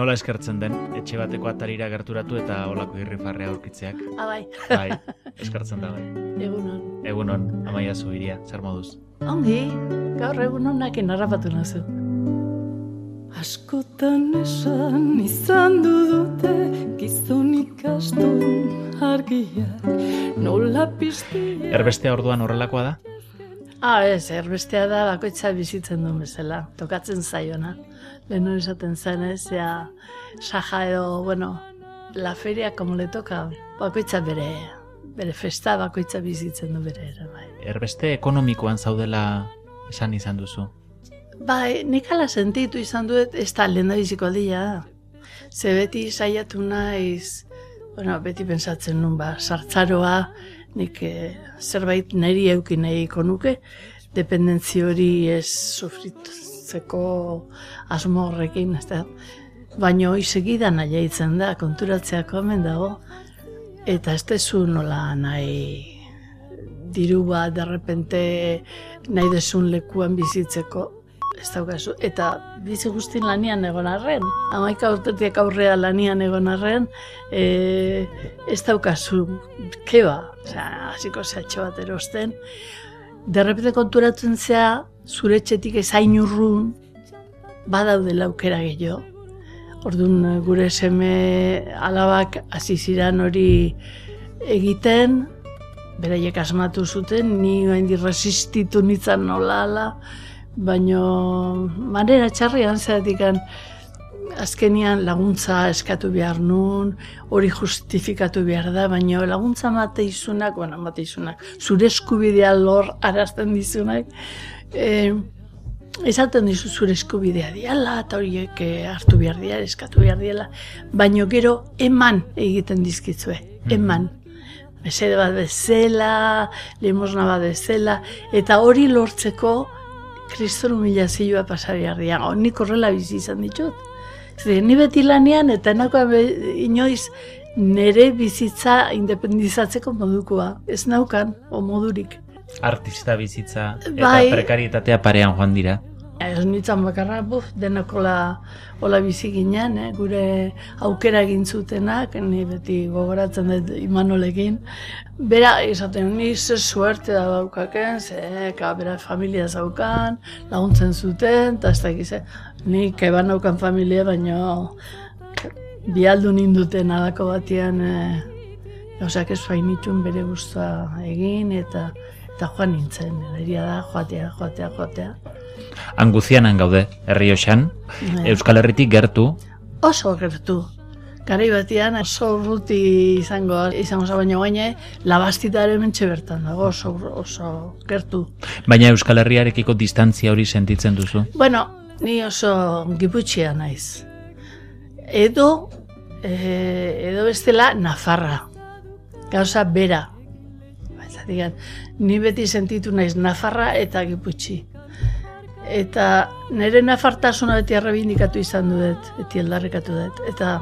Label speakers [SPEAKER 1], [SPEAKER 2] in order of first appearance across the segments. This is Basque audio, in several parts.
[SPEAKER 1] Nola eskertzen den, etxe bateko atarira gerturatu eta olako irrifarrea aurkitzeak.
[SPEAKER 2] Ah, bai.
[SPEAKER 1] Bai, eskertzen da bai.
[SPEAKER 2] Egunon.
[SPEAKER 1] Egunon, amaia zu iria, zer moduz?
[SPEAKER 2] Ongi, gaur egunon nakin harrapatu nazu. Askotan esan izan du dute gizon ikastun argiak nola piztia.
[SPEAKER 1] Erbestea orduan horrelakoa da?
[SPEAKER 2] Ah, ez, erbestea da bakoitza bizitzen duen bezala, tokatzen zaiona. Lehenu esaten zen ez, ja, saja edo, bueno, la feria como le toca, bakoitza bere, bere festa bakoitza bizitzen du bere ere, bai.
[SPEAKER 1] Erbeste ekonomikoan zaudela esan izan duzu.
[SPEAKER 2] Bai, nik ala sentitu izan duet, ez da lehen da biziko aldia. Ze beti saiatu naiz, bueno, beti pensatzen nun, ba, sartzaroa, nik eh, zerbait niri eukin nahi nuke, dependentzi hori ez sufritzeko asmo horrekin, ez da. Baina hoi segidan nahiaitzen da, konturatzeako hemen dago, eta ez dezu nola nahi diru bat, derrepente nahi desun lekuan bizitzeko, ez daukazu. Eta bizi guztin lanian egon arren, amaika urtetik aurrea lanian egon arren, e, ez daukazu, keba, osea, hasiko zehatxo bat erosten, derrepente konturatzen zea, zure etxetik ezain urrun, badaudela aukera gehiago. Orduan gure seme alabak hasi ziran hori egiten, beraiek asmatu zuten, ni hain resistitu nintzen nola ala, baino manera txarrian zeratik azkenian laguntza eskatu behar nun, hori justifikatu behar da, baina laguntza mate izunak, bueno, mate izunak, zure eskubidea lor arazten dizunak, e, esaten dizu zure eskubidea diala, eta horiek eh, hartu behar dira, eskatu behar diala, baino gero eman egiten dizkitzue, eman. Mesede bat bezala, limosna bat bezala, eta hori lortzeko kriston humilazioa pasa behar dira. Nik horrela bizi izan ditut. Zer, ni beti lanean eta enako inoiz nire bizitza independizatzeko modukoa. Ez naukan, o modurik.
[SPEAKER 1] Artista bizitza eta
[SPEAKER 2] Bai.
[SPEAKER 1] prekarietatea parean joan dira.
[SPEAKER 2] Ez nintzen bakarra, buf, denakola hola bizi ginen, eh? gure aukera egin zutenak, ni beti gogoratzen dut Imanolekin. Bera, izaten, ni ze suerte da daukaken, ze, ka, bera familia zaukan, laguntzen zuten, eta ez dakiz, eh? ni keban naukan familia, baino bialdu ninduten alako batean, eh, gauzak ez fainitxun bere guztua egin, eta eta joan nintzen, egia da, joatea, joatea, joatea.
[SPEAKER 1] Anguzianan gaude, Herrioxan,
[SPEAKER 2] Bai.
[SPEAKER 1] Euskal Herritik gertu,
[SPEAKER 2] oso gertu. Garai batean oso urruti izango izango za baino gaine labastita ere mentxe bertan dago oso oso gertu.
[SPEAKER 1] baina Euskal Herriarekiko distantzia hori sentitzen duzu.
[SPEAKER 2] Bueno, ni oso giputxia naiz. Edo e, edo bestela Nafarra. Gauza bera. Baina, ni beti sentitu naiz Nafarra eta Giputxi. Eta nire nafartasuna beti arrebindikatu izan dut, beti aldarrikatu dut. Eta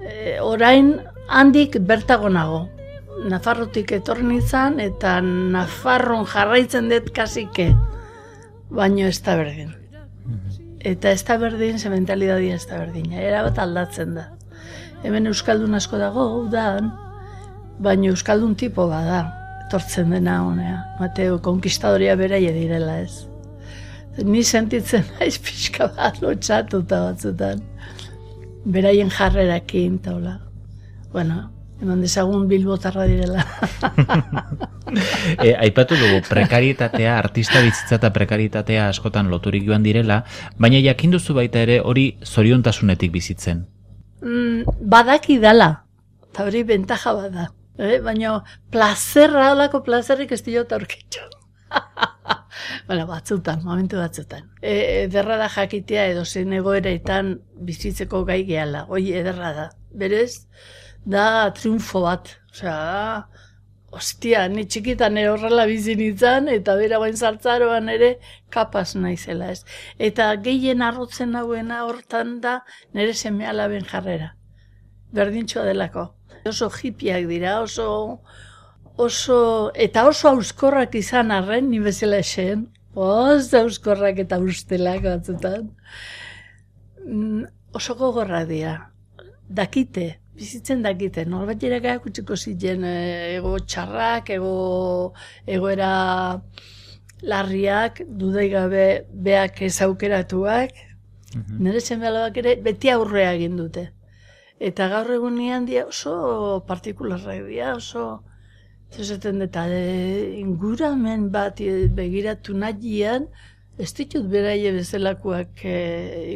[SPEAKER 2] e, orain handik bertago nago. Nafarrotik etorri nintzen eta Nafarron jarraitzen dut kasike. Baino ez da berdin. Eta ez da berdin, ze mentalidadia ez da berdin. Era bat aldatzen da. Hemen Euskaldun asko dago, udan, baina Euskaldun tipo bada, etortzen dena honea. Mateo, konkistadoria beraie direla ez. Ni sentitzen naiz pixka bat lotxatuta batzutan. Beraien jarrerakin, taula. Bueno, eman dezagun bilbotarra direla.
[SPEAKER 1] E, aipatu dugu prekarietatea, artista bizitza eta prekarietatea askotan loturik joan direla, baina jakin duzu baita ere hori zoriontasunetik bizitzen.
[SPEAKER 2] mm, badaki dala, eta hori bentaja bada. Eh? Baina plazerra, holako plazerrik ez diot aurkitxo. bueno, batzutan, momentu batzutan. E, ederra da jakitea edo zen egoeretan bizitzeko gai gehala. Hoi ederra da. Berez, da triunfo bat. Osea, da, ostia, ni txikitan ere horrela bizi nintzen, eta bera bain zartzaroan ere kapaz naizela ez. Eta gehien arrotzen nagoena hortan da nire seme alaben jarrera. Berdintxoa delako. Oso hipiak dira, oso, oso, eta oso auskorrak izan arren, ni bezala esen, oso auskorrak eta ustelak batzutan. Mm, oso gogorra dira. Dakite, bizitzen dakite, norbait ere utziko ziren eh, ego txarrak, ego egoera larriak, dudai gabe beak ez aukeratuak,
[SPEAKER 1] Mhm.
[SPEAKER 2] nire ere beti aurrea egin dute. Eta gaur egunean dia oso partikularrak dira, oso zezaten eta e, inguramen bat e, begiratu nahian, ez ditut beraie bezalakoak e,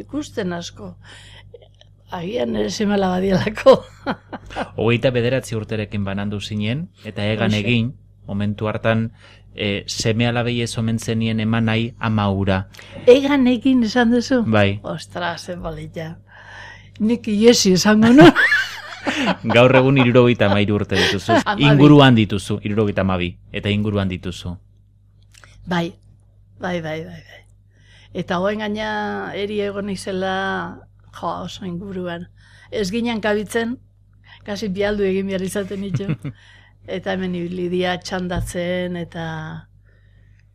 [SPEAKER 2] ikusten asko. Agian ere semala badialako.
[SPEAKER 1] Hogeita bederatzi urterekin banandu zinen, eta egan
[SPEAKER 2] Hoxe.
[SPEAKER 1] egin, momentu hartan, e, seme alabei ez omen zenien eman nahi ama ura.
[SPEAKER 2] Egan egin esan duzu?
[SPEAKER 1] Bai,
[SPEAKER 2] Ostra, ze balita. Nik iesi esango nu.
[SPEAKER 1] gaur egun irurogeita mairu urte dituzu.
[SPEAKER 2] Hamabi.
[SPEAKER 1] inguruan dituzu, irurogeita mabi, eta inguruan dituzu.
[SPEAKER 2] bai, bai, bai, bai, bai. Eta hoen gaina eri egon izela, jo, oso inguruan. Ez ginen kabitzen, kasi bialdu egin behar izaten ditu. eta hemen ibili dira txandatzen, eta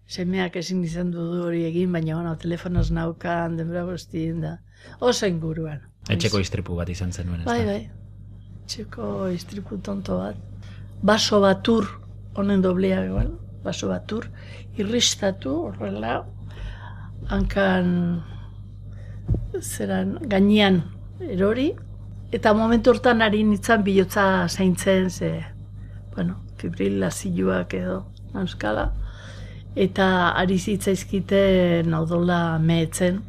[SPEAKER 2] semeak ezin izan du hori egin, baina bueno, telefonoz naukan, denbora guztien da. Oso inguruan.
[SPEAKER 1] Etxeko istripu bat izan zenuen, ez
[SPEAKER 2] Bai, bai. Txeko istripu tonto bat. Baso batur, honen doblea egon, baso batur, irristatu, horrela, hankan, zeran, gainean erori, eta momentu hortan ari nintzen bihotza zaintzen, ze, bueno, fibrilazioak edo, euskala, eta ari zitzaizkite naudola mehetzen,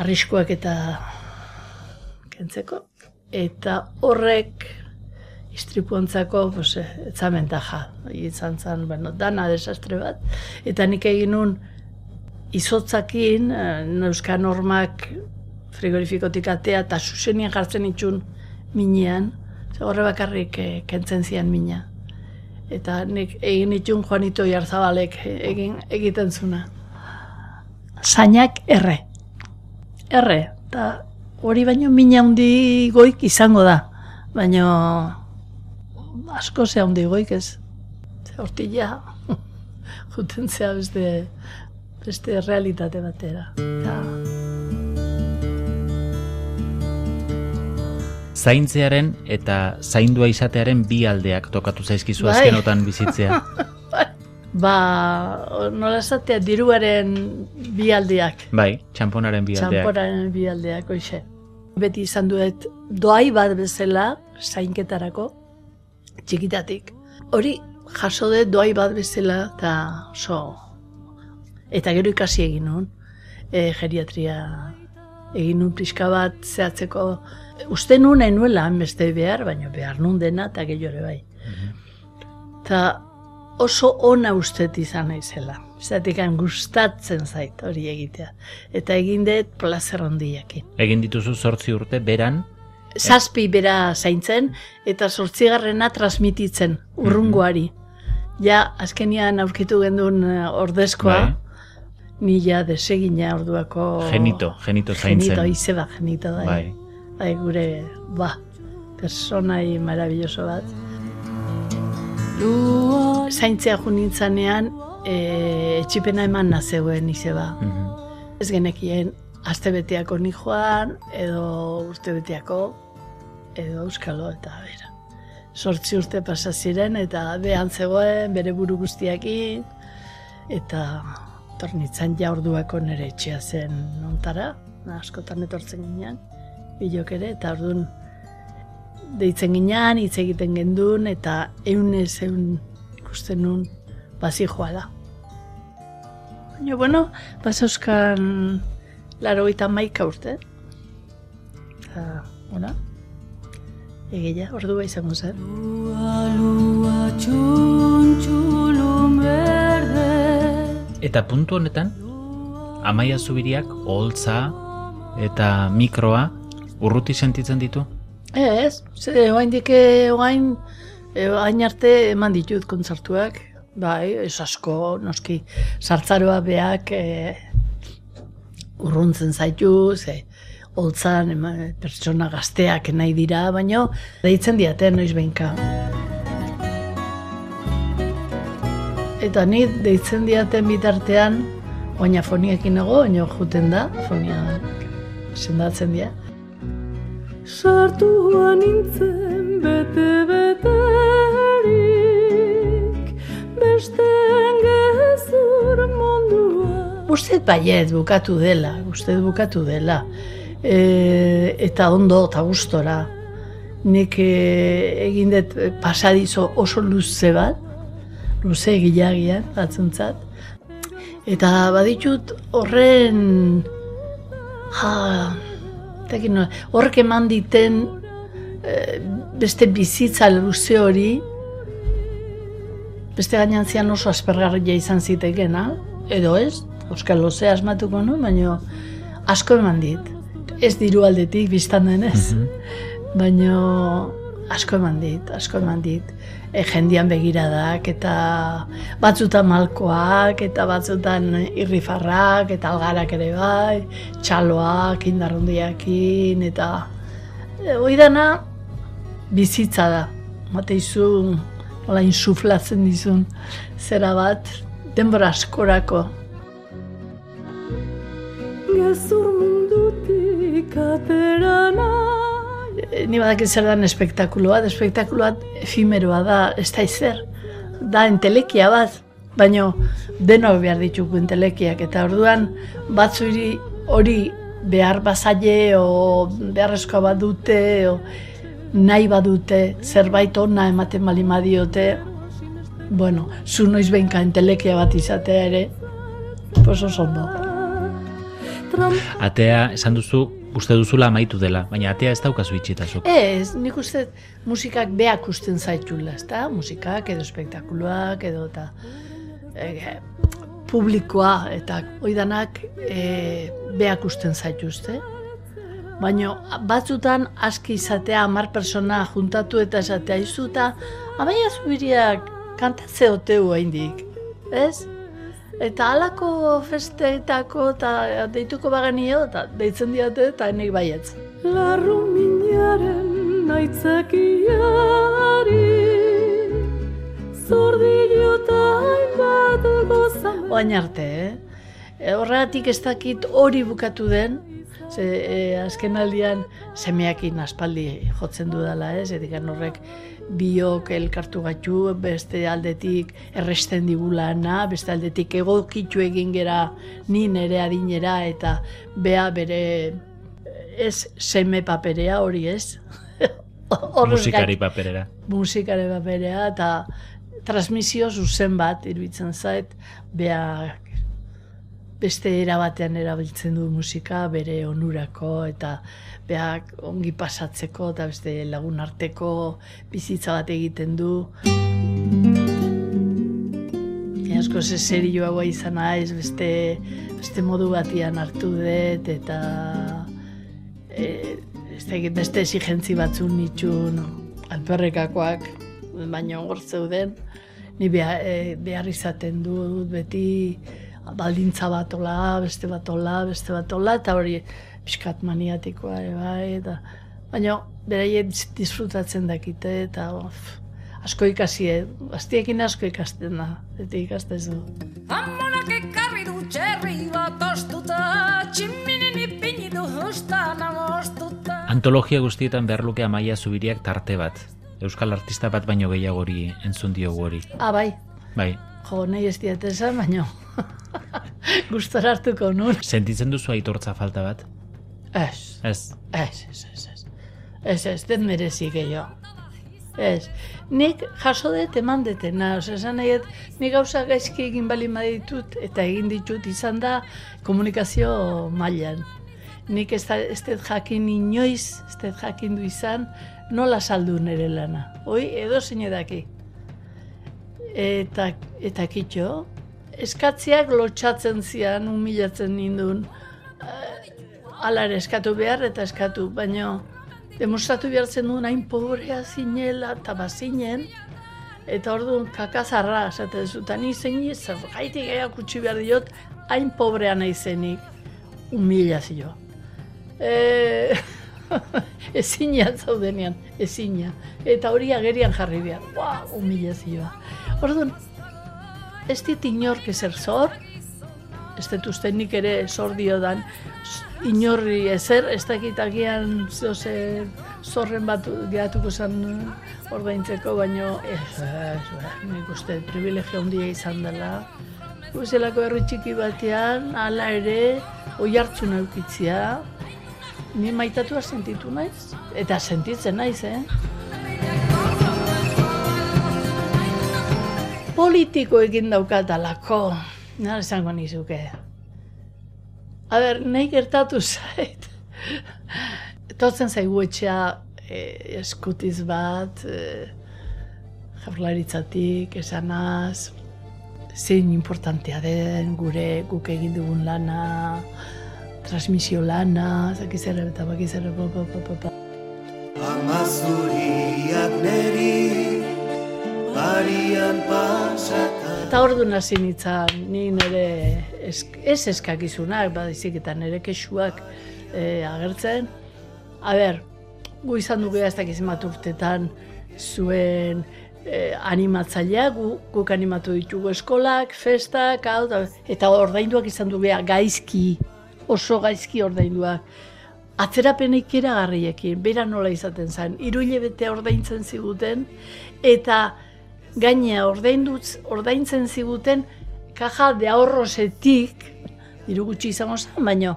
[SPEAKER 2] arriskuak eta kentzeko. Eta horrek istripuantzako, pues, etzamen taja. Izan zen, bueno, dana desastre bat. Eta nik egin nun izotzakin, eh, neuska normak frigorifikotik atea eta zuzenien jartzen itxun minean, horre bakarrik eh, kentzen zian mina. Eta nik egin itxun Juanito Jarzabalek egin egiten zuna. Zainak erre. Erre, eta hori baino mina handi goik izango da. Baino asko ze handi goik ez. Ze hortila juten zea beste, beste realitate batera. Eta,
[SPEAKER 1] Zaintzearen eta zaindua izatearen bi aldeak tokatu zaizkizu
[SPEAKER 2] Bai.
[SPEAKER 1] azkenotan bizitzea.
[SPEAKER 2] ba, nola esatea, diruaren bi aldeak.
[SPEAKER 1] bai, txamponaren bi aldeak.
[SPEAKER 2] Txamporaren bi aldeak, oixe. Beti izan duet doai bat bezala, zainketarako, txikitatik. Hori jaso dut doai bat bezala, eta oso... Eta gero ikasi egin nun, e, geriatria egin nun pixka bat zehatzeko, uste nun enuela beste behar, baina behar nun dena, eta gehiore bai. Eta oso ona ustet izan naizela. Zatik gustatzen zait hori egitea. Eta egin dut plazer handiakin.
[SPEAKER 1] Egin dituzu zortzi urte beran,
[SPEAKER 2] Zazpi bera zaintzen eta sortzigarrena transmititzen urrungoari. Ja, azkenian aurkitu gendun eh, ordezkoa,
[SPEAKER 1] bai,
[SPEAKER 2] ni ja desegina orduako...
[SPEAKER 1] genito, genito zaintzen.
[SPEAKER 2] Genito, izeba genito da.
[SPEAKER 1] Bai.
[SPEAKER 2] Bai, gure, ba, personai maravilloso bat. Zaintzea jo nintzanean, e, etxipena eman nazeuen izeba.
[SPEAKER 1] Mhm.
[SPEAKER 2] Ez genekien, astebeteako ni joan, edo urtebeteako, edo euskalo, eta bera. Sortzi urte pasa ziren, eta behan zegoen, bere buru guztiakin, eta tornitzan ja orduako nire etxea zen nontara, askotan etortzen ginean, bilok ere, eta orduan deitzen ginean, hitz egiten gendun, eta eunez eun ikusten nun bazi joala. Baina, bueno, bazauzkan laro eta maika urte. Eta, ona, egia, ordua izango zen.
[SPEAKER 1] Eta puntu honetan, Amaia Zubiriak oholtza eta mikroa urruti sentitzen ditu?
[SPEAKER 2] Ez, ze oain dike, oain, e, oain arte eman ditut kontzertuak, bai, ez asko, noski, sartzaroa beak e, urruntzen zaitu, ze, holtzan ema, pertsona gazteak nahi dira, baino, deitzen diate noiz behinka. Eta ni deitzen diaten bitartean, oina foniekin nago, oina juten da, fonia sendatzen dira. Sartua nintzen bete beterik Besten gezur mundua Uste baiet bukatu dela, uste bukatu dela. E, Eta ondo eta gustora. Nik e, egin dut pasadizo oso luze bat Luze egilagian, batzuntzat Eta baditut horren ha, horrek eman diten e, beste bizitza luze hori, beste gainan zian oso aspergarria izan ziteken, edo ez, Euskal Loze asmatuko nu, baina asko eman dit. Ez diru aldetik biztan denez, mm -hmm. baina asko eman dit, asko eman dit e, jendian begiradak eta batzutan malkoak eta batzutan irrifarrak eta algarak ere bai, txaloak, indarrundiakin eta e, hori dana bizitza da. Mate hola insuflatzen dizun zera bat, denbora askorako. Gezur mundutik aterana ni badakit zer dan espektakuloa, espektakuloa efimeroa da, ez da izer, da entelekia bat, baino deno behar ditugu entelekiak, eta orduan batzu hori behar bazaile o beharrezkoa bat dute, o nahi badute, zerbait ona ematen bali madiote, bueno, zu noiz behinka entelekia bat izatea ere, pues oso ondo.
[SPEAKER 1] Atea, esan duzu, uste duzula amaitu dela, baina atea ez daukazu itxitazuk.
[SPEAKER 2] Ez, nik uste musikak beak usten zaitula, ez da? Musikak edo espektakuloak edo eta e, publikoa eta oidanak e, beak usten zaituzte. Baina batzutan aski izatea hamar persona juntatu eta esatea izu eta amaia zubiriak kantatze oteu haindik, ez? Eta halako festeetako eta deituko bagenio eta deitzen diate eta enik baietz. Larru minaren naitzakiari Zordilu eta hainbat gozan Oain arte, eh? Horregatik ez dakit hori bukatu den, ze, e, azken aldian semeakin aspaldi jotzen dudala, ez? Edikan horrek biok elkartu gatu, beste aldetik erresten digulana, beste aldetik egokitu egin gera ni nere adinera eta bea bere ez seme paperea hori ez.
[SPEAKER 1] Musikari paperera.
[SPEAKER 2] Musikari paperea eta transmisio zuzen bat irbitzen zait, bea beste erabatean erabiltzen du musika bere onurako eta beak ongi pasatzeko eta beste lagun arteko bizitza bat egiten du. Asko ze serioa izan naiz beste, beste modu batian hartu dut eta e, beste esigentzi batzun nitxun alperrekakoak baina hor zeuden ni e, behar izaten dut beti baldintza batola, beste batola, beste batola, eta hori piskat maniatikoa ere bai, eta baina beraiet disfrutatzen dakite, eta of, asko ikasi, eh? Aztiekin asko ikasten da, eta ikastez du. Amonak ekarri du txerri bat ostuta, tximinen ipini du hustan amostuta.
[SPEAKER 1] Antologia guztietan behar luke amaia zubiriak tarte bat. Euskal artista bat baino gehiagori entzun diogu hori.
[SPEAKER 2] Ah, bai.
[SPEAKER 1] Bai.
[SPEAKER 2] Jo, nahi ez diatezan, baino. Gustora hartuko nun.
[SPEAKER 1] Sentitzen duzu aitortza falta bat?
[SPEAKER 2] Ez.
[SPEAKER 1] Ez.
[SPEAKER 2] Ez, ez, ez, ez. Ez, ez, den merezi gehiago. Ez. Nik jaso dut eman detena, oza, esan nahi, nik gauza gaizki egin bali ditut eta egin ditut izan da komunikazio mailan. Nik ez, ez dut jakin inoiz, ez dut jakin du izan, nola saldu nire lana. Hoi, edo zein edaki. Eta, eta kitxo, eskatziak lotxatzen zian, humilatzen nindun, ala ere eskatu behar eta eskatu, baina demostratu behar zen duen hain pobrea zinela eta bazinen, eta orduan kakazarra, esaten zuta, ni zein zer gaitik kutsi behar diot, hain pobrea nahi zenik, humilazio. E, ezina zaudenean, ezina. Eta hori agerian jarri behar, ua, humilazioa. Orduan, ez dit inork ezer zor, ez dut uste nik ere sordio dan, inorri ezer, ez dakit agian zehose zorren bat gehatuko zen ordaintzeko, baino ez, ez, nik uste privilegio handia izan dela. Guzelako herri txiki batean, hala ere, oi hartzun eukitzia, ni maitatua sentitu naiz, eta sentitzen naiz, eh? Politiko egin daukatalako, nara esango nizuke. A ber, nahi gertatu zait. Totzen zaigu etxea e, eskutiz bat, e, jaurlaritzatik, esanaz, zein importantea den gure guk egin dugun lana, transmisio lana, zakizerre eta bakizerre, pa, pa, pa, pa, pa. Amazuriak neri, barian pasata. Eta ordu hasi nintzen, ni nire ez, eskakizunak, badizik eta nire kexuak e, agertzen. A ber, gu izan dugu ez dakiz urtetan zuen e, animatzailea, gu, guk animatu ditugu eskolak, festak, hau, eta ordainduak izan dugu gaizki, oso gaizki ordainduak. Atzerapenik garriekin, bera nola izaten zen, iruile bete ordaintzen ziguten, eta gainea ordaindutz, ordaintzen ziguten kaja de ahorrosetik, diru gutxi izango zen, baino,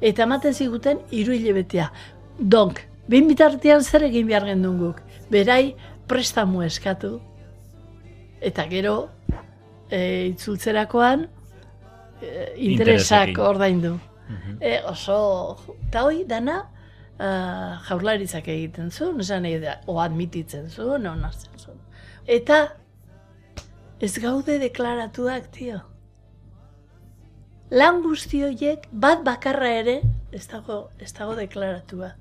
[SPEAKER 2] eta ematen ziguten hiru hilebetea. Donk, behin bitartean zer egin behar gendun guk? Berai prestamu eskatu, eta gero, e, itzultzerakoan, e, interesak ordaindu. Mm e, oso, eta hoi, dana, uh, jaurlaritzak egiten zuen, esan egin da, o admititzen zuen, onartzen zuen. Eta ez gaude deklaratuak, tio. Lan guzti horiek bat bakarra ere ez dago, ez dago deklaratua.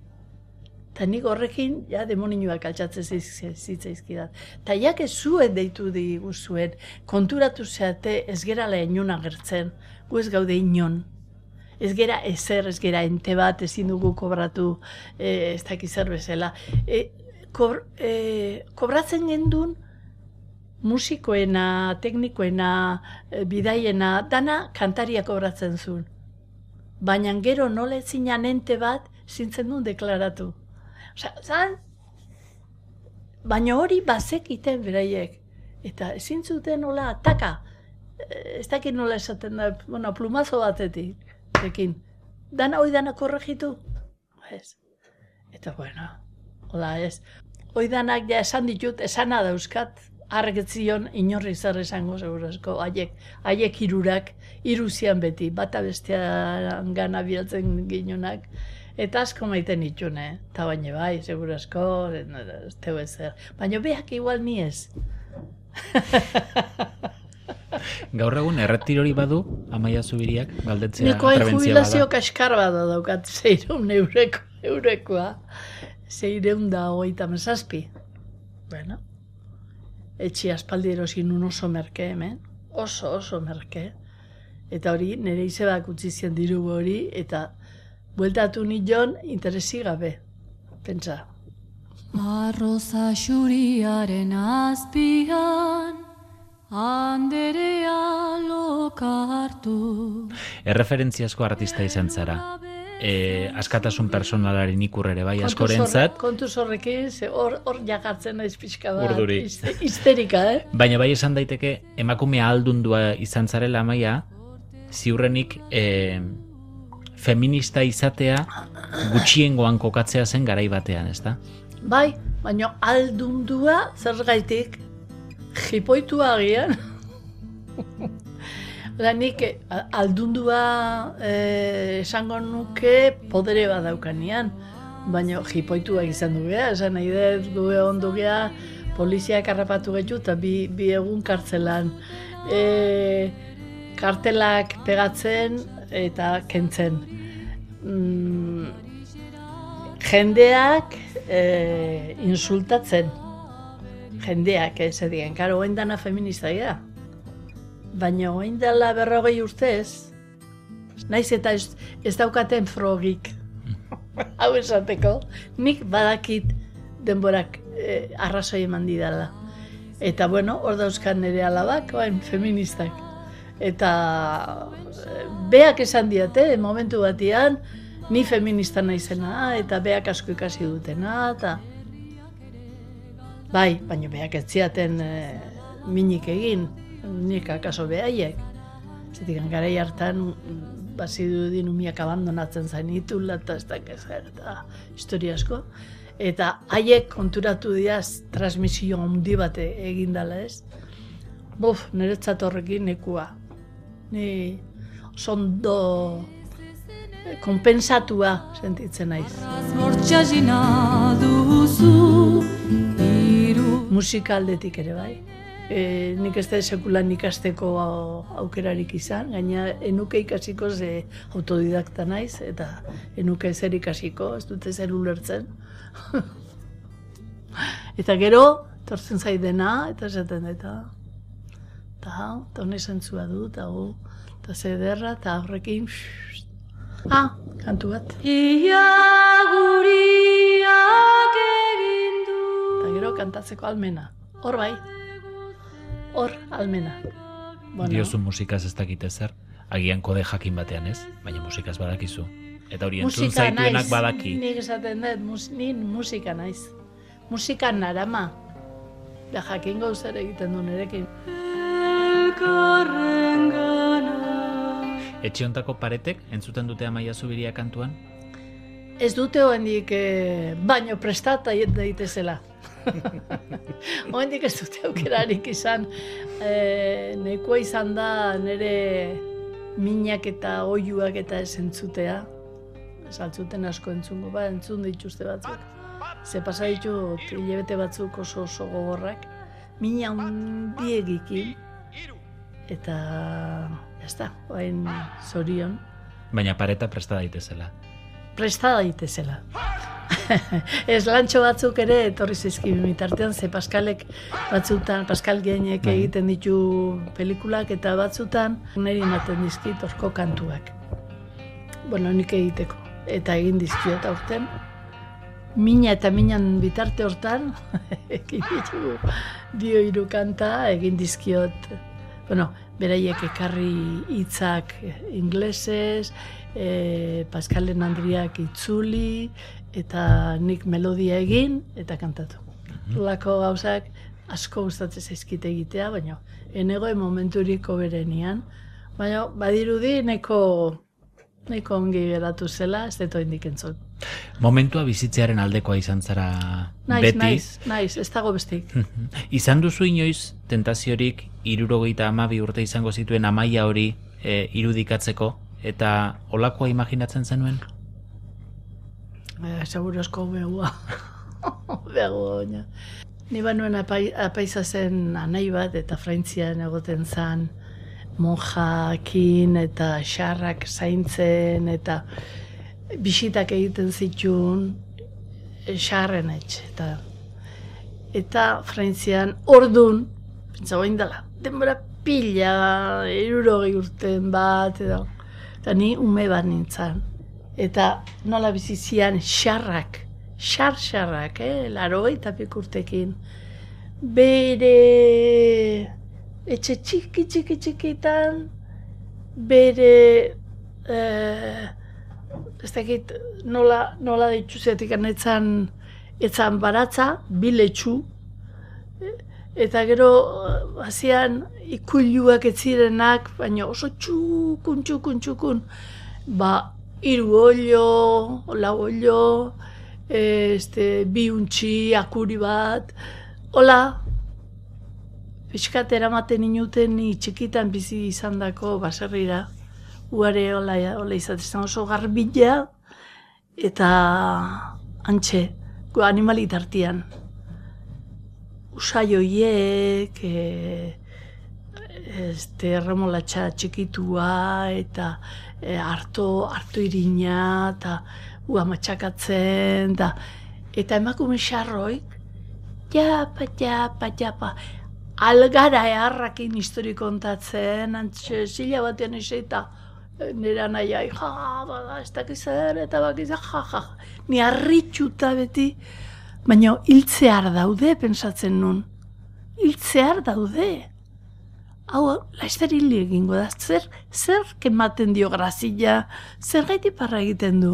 [SPEAKER 2] Ta nik horrekin, ja, demoninoak altxatzen zitzaizkidan. Ta jak ez zuen deitu di guztuen, konturatu zeate ez gera lehen agertzen, gu ez gaude inon. Ez gera ezer, ez gera ente bat, ezin dugu kobratu, e, ez dakiz bezala. E, kobr, e, kobratzen gendun, musikoena, teknikoena, e, bidaiena, dana kantariak obratzen zuen. Baina gero nola zinan ente bat zintzen duen deklaratu. Osa, zan, baina hori bazek iten beraiek. Eta ezin zuten nola, taka, e, ez dakit nola esaten da, bueno, plumazo batetik, ekin. Dana hoi dana korregitu? Ez. Eta bueno, hola ez. Hoi danak ja esan ditut, esana dauzkat, argetzion inorri zer esango segurazko, haiek, haiek irurak, iruzian beti, bata bestean gana bilatzen ginunak, eta asko maiten itxune, eta baina bai, segurazko, ez teo ezer, baina behak igual ni ez.
[SPEAKER 1] Gaur egun erretirori badu, amaia zubiriak, galdetzea
[SPEAKER 2] Neko jubilazio kaskar bada daukat, zeireun eureko, eurekoa, zeireun da hogeita mesazpi. Bueno, etxi aspaldi erosin un oso merke hemen, oso oso merke, eta hori nire izebak utzi zien diru hori, eta bueltatu ni jon interesi gabe, pentsa. Arroza xuriaren azpian,
[SPEAKER 1] anderea lokartu. Erreferentziazko artista izan zara e, askatasun personalaren ikur ere bai askorentzat.
[SPEAKER 2] Kontu zorrekin, hor, hor jakartzen naiz pixka bat. Urduri. Histerika, eh?
[SPEAKER 1] Baina bai esan daiteke, emakume aldundua izan zarela maia, ziurrenik e, feminista izatea gutxiengoan kokatzea zen garai batean, ezta?
[SPEAKER 2] Bai, baina aldundua zer gaitik jipoitua agian. Da nik eh, aldundua eh, esango nuke podere bat daukanean, baina jipoituak izan du geha, esan nahi dut du egon geha, poliziak harrapatu gehiu eta bi, bi egun kartzelan. E, kartelak pegatzen eta kentzen. Mm, jendeak e, insultatzen. Jendeak, ez edien, karo, dana feminista gira baina oin dela berrogei urtez, naiz eta ez, ez daukaten frogik, hau esateko, nik badakit denborak eh, arrazoi eman didala. Eta bueno, hor dauzkan nire alabak, oain feministak. Eta eh, beak esan diate, momentu batean, ni feminista naizena, eta beak asko ikasi dutena, eta... Bai, baina beak ez ziaten e, minik egin, nik akaso behaiek. Zetik, gara hartan, basi dudin umiak abandonatzen zain itula, eta ez da zer, eta historia asko. Eta haiek konturatu diaz transmisio handi bate egin dela ez. Buf, niretzat horrekin nekua. Ni sondo konpensatua sentitzen naiz. Musika aldetik ere bai. E, nik ez da sekulan ikasteko aukerarik izan, gaina enuke ikasiko ze autodidakta naiz, eta enuke zer ikasiko, ez dute zer ulertzen. eta gero, tortzen zaidena, eta esaten eta eta eta hone zentzua du, eta hu, eta zederra, eta horrekin, ah, kantu bat. Ia guriak egin du. Eta gero, kantatzeko almena, hor bai hor almena.
[SPEAKER 1] Bueno. Diozu musikaz ez dakite zer, agian kode jakin batean ez, baina musikaz badakizu. Eta hori entzun zaituenak badaki.
[SPEAKER 2] Nik esaten dut, mus, musika naiz. Musika narama. Da jakin gauzer egiten du nerekin.
[SPEAKER 1] Etxiontako paretek entzuten dute amaia zubiria kantuan?
[SPEAKER 2] Ez dute hoendik eh, baino prestata daitezela. Oendik ez dute aukerarik izan, e, nekoa izan da nire minak eta oiuak eta esentzutea. Saltzuten asko entzungo, ba, entzun dituzte batzuk. Ze pasa ditu hilebete batzuk oso oso gogorrak. Mina hundiegikin. Eta, jazta, oain zorion.
[SPEAKER 1] Baina pareta presta daitezela.
[SPEAKER 2] Presta daitezela. ez lantxo batzuk ere etorri zizki mitartean, ze Paskalek batzutan, Paskal geinek bai. egiten ditu pelikulak eta batzutan niri ematen dizkit orko kantuak. Bueno, nik egiteko. Eta egin dizkiot aurten. Mina eta minan bitarte hortan, egin ditu dio hiru kanta, egin dizkiot, bueno, beraiek ekarri hitzak inglesez, e, Paskalen Andriak itzuli, eta nik melodia egin eta kantatu. Mm Lako gauzak asko gustatzen zaizkite egitea, baina enego momenturiko berenian, baina badirudi neko neko ongi geratu zela, ez deto indik entzun.
[SPEAKER 1] Momentua bizitzearen aldekoa izan zara naiz, beti?
[SPEAKER 2] Naiz, naiz, ez dago bestik.
[SPEAKER 1] izan duzu inoiz tentaziorik irurogeita amabi urte izango zituen amaia hori e, irudikatzeko, eta olakoa imaginatzen zenuen?
[SPEAKER 2] Eh, seguro esko begua. Begoña. Ni banuen apai, apaiza zen anai bat eta fraintzian egoten zan monjakin eta xarrak zaintzen eta bisitak egiten zituen xarren etxe. Eta, eta fraintzian ordun, pentsa dela, denbora pila, erurogei urten bat, edo, eta ni ume bat nintzen eta nola bizizian xarrak, xar-xarrak, eh? laro eta pikurtekin. Bere etxe txiki txiki txikitan, bere eh, ez dakit nola, nola dituzietik anetzan etzan baratza, biletxu, eta gero hasian ikuluak ez zirenak, baina oso txukun, txukun, txukun, ba, iru olio, lau olio, este, bi untxi, akuri bat, hola, pixkat eramaten inuten ni txikitan bizi izan dako baserrira, uare hola, hola izatezen oso garbila, eta antxe, animalitartian. Usaioiek, e, este, remolatxa txikitua, eta e, harto, harto irina, eta ua matxakatzen, da, eta emakume xarroik, japa, japa, japa, algara eharrakin histori kontatzen, antxe, zila batean eta e, nire anaiai, ja, bada, ez dakizer, eta bakiz, ja, ja, ja, ni harritxuta beti, baina hiltzear daude, pensatzen nun, hiltzear daude. hau laizter hili egingo da, zer, zer kematen dio grazia, zer gaiti parra egiten du.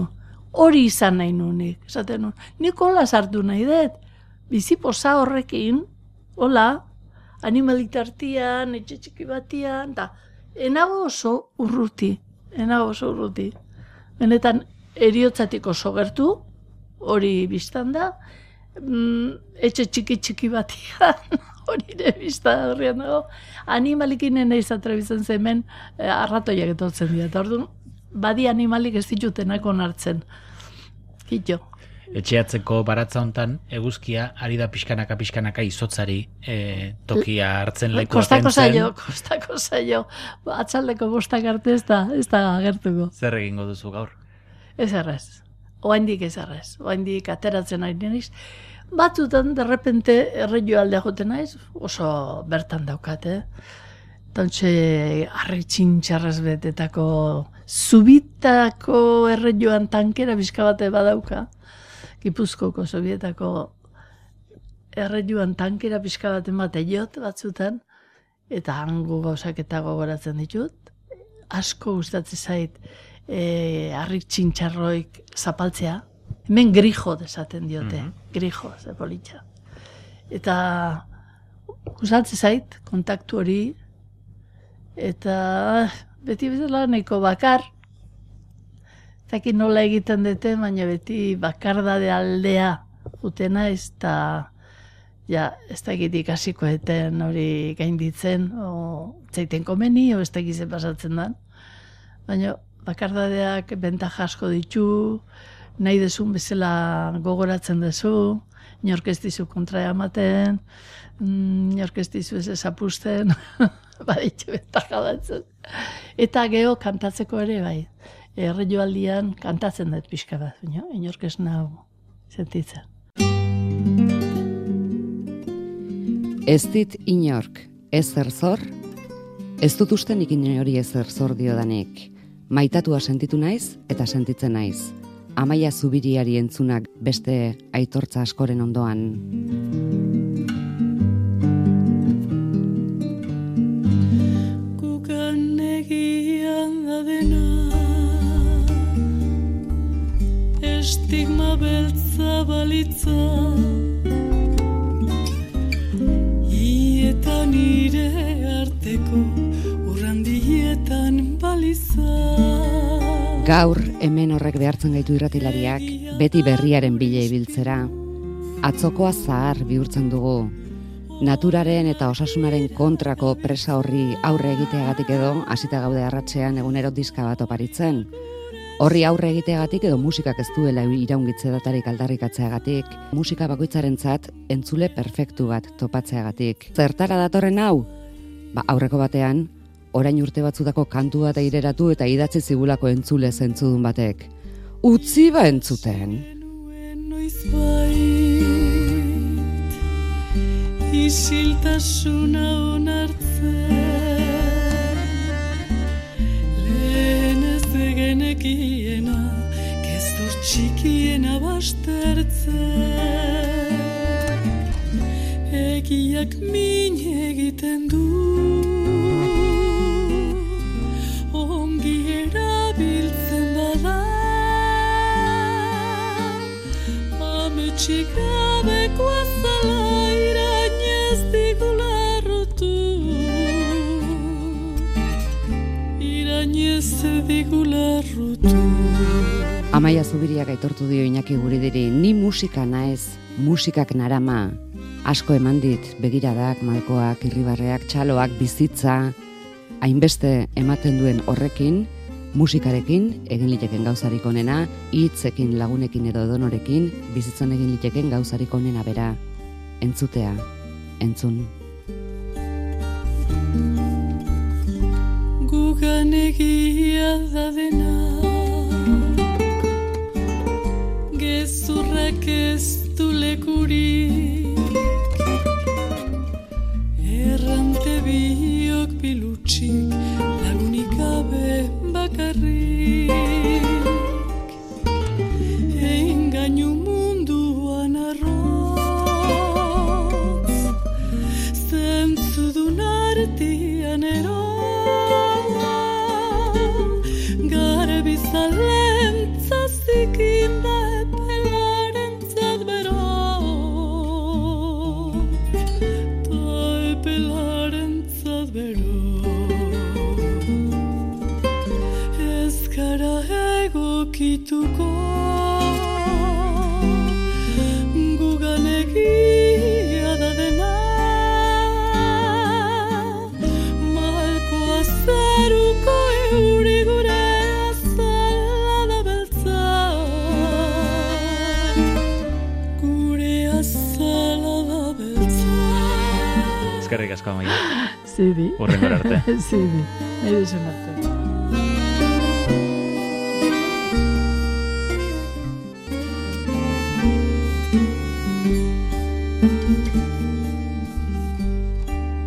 [SPEAKER 2] Hori izan nahi nunik, esaten nun, nik hola sartu nahi dut, bizi posa horrekin, hola, animalitartian, etxe txiki batian, da, enago oso urruti, enago oso urruti. Benetan, eriotzatik oso gertu, hori biztan da, mm, etxe txiki txiki batian, hori ere bizta horrian dago, animalikin nahi zatrebizen zemen eh, arratoiak etortzen dira. Eta orduan, badi animalik ez ditutenak onartzen. Kito.
[SPEAKER 1] Etxeatzeko baratza hontan eguzkia ari da pixkanaka pixkanaka izotzari e, tokia hartzen leku
[SPEAKER 2] Kostako zaio, kostako zaio. Atzaldeko bostak arte ez da, ez da agertuko.
[SPEAKER 1] Zer egingo duzu gaur?
[SPEAKER 2] Ez errez. Oaindik ez errez. Oaindik ateratzen ari neniz. Batzutan, derrepente, erreio alde joten naiz, oso bertan daukat, eh? Tantxe, arri txintxarraz betetako, zubitako erreioan tankera bizka bate badauka. Gipuzkoko sovietako erreioan tankera pixka bat emate jot batzutan, eta hango gauzak eta gogoratzen ditut. Asko gustatzen zait e, arrik txintxarroik zapaltzea. Hemen grijo desaten diote, mm grijo, ze politxa. Eta gustatzen zait kontaktu hori, eta beti bezala neko bakar, Zaki nola egiten dute, baina beti bakardade aldea utena ez da ja, ez da egitik ikasiko eten hori gainditzen, o zeiten komeni, o ez da pasatzen dan. Baina bakardadeak bentaja asko ditu, nahi desun bezala gogoratzen dezu, inork ez dizu kontra ematen, mm, inork ez dizu ez ezapusten, baditxe bentaja datzen. Eta geho kantatzeko ere bai erreioaldian kantatzen dut pixka bat, baina inork ez nahu sentitzen.
[SPEAKER 3] Ez dit inork ez zerzor, ez dut uste nik inori ez zerzor diodanik. Maitatua sentitu naiz eta sentitzen naiz. Amaia zubiriari entzunak beste aitortza askoren ondoan.
[SPEAKER 4] Kukan egian da dena estigma beltza balitza Ietan ire arteko
[SPEAKER 3] Gaur hemen horrek behartzen gaitu irratilariak beti berriaren bile ibiltzera atzokoa zahar bihurtzen dugu naturaren eta osasunaren kontrako presa horri aurre egiteagatik edo hasita gaude arratsean egunero diska bat oparitzen Horri aurre egiteagatik edo musikak ez duela iraungitze datarik aldarrikatzeagatik, musika bakoitzarentzat entzule perfektu bat topatzeagatik. Zertara datorren hau? Ba, aurreko batean, orain urte batzutako kantu bat eireratu eta idatzi zigulako entzule zentzudun batek. Utzi ba entzuten.
[SPEAKER 4] Isiltasuna onartzen genekiena, kezur txikiena bastertzen. Egiak min egiten du, Ametxik gabeko azala irainez digula rotu. Irainez digula
[SPEAKER 3] Amaia Zubiriak aitortu dio Iñaki Guridiri, ni musika naez, musikak narama, asko eman dit, begiradak, malkoak, irribarreak, txaloak, bizitza, hainbeste ematen duen horrekin, musikarekin, egin liteken gauzarik onena, hitzekin lagunekin edo donorekin, bizitzan egin liteken gauzarik onena bera, entzutea, entzun.
[SPEAKER 4] Gugan egia da dena. Gezurrak ez du lekurik. Errante biok bilutxik lagunik gabe bakarrik. Egin gainu munduan arroz. Zentzu dun artian ero Garbi zalentza zikindan
[SPEAKER 1] Eskerrik asko amaia.
[SPEAKER 2] Zidi.
[SPEAKER 1] Hurrengora
[SPEAKER 2] arte.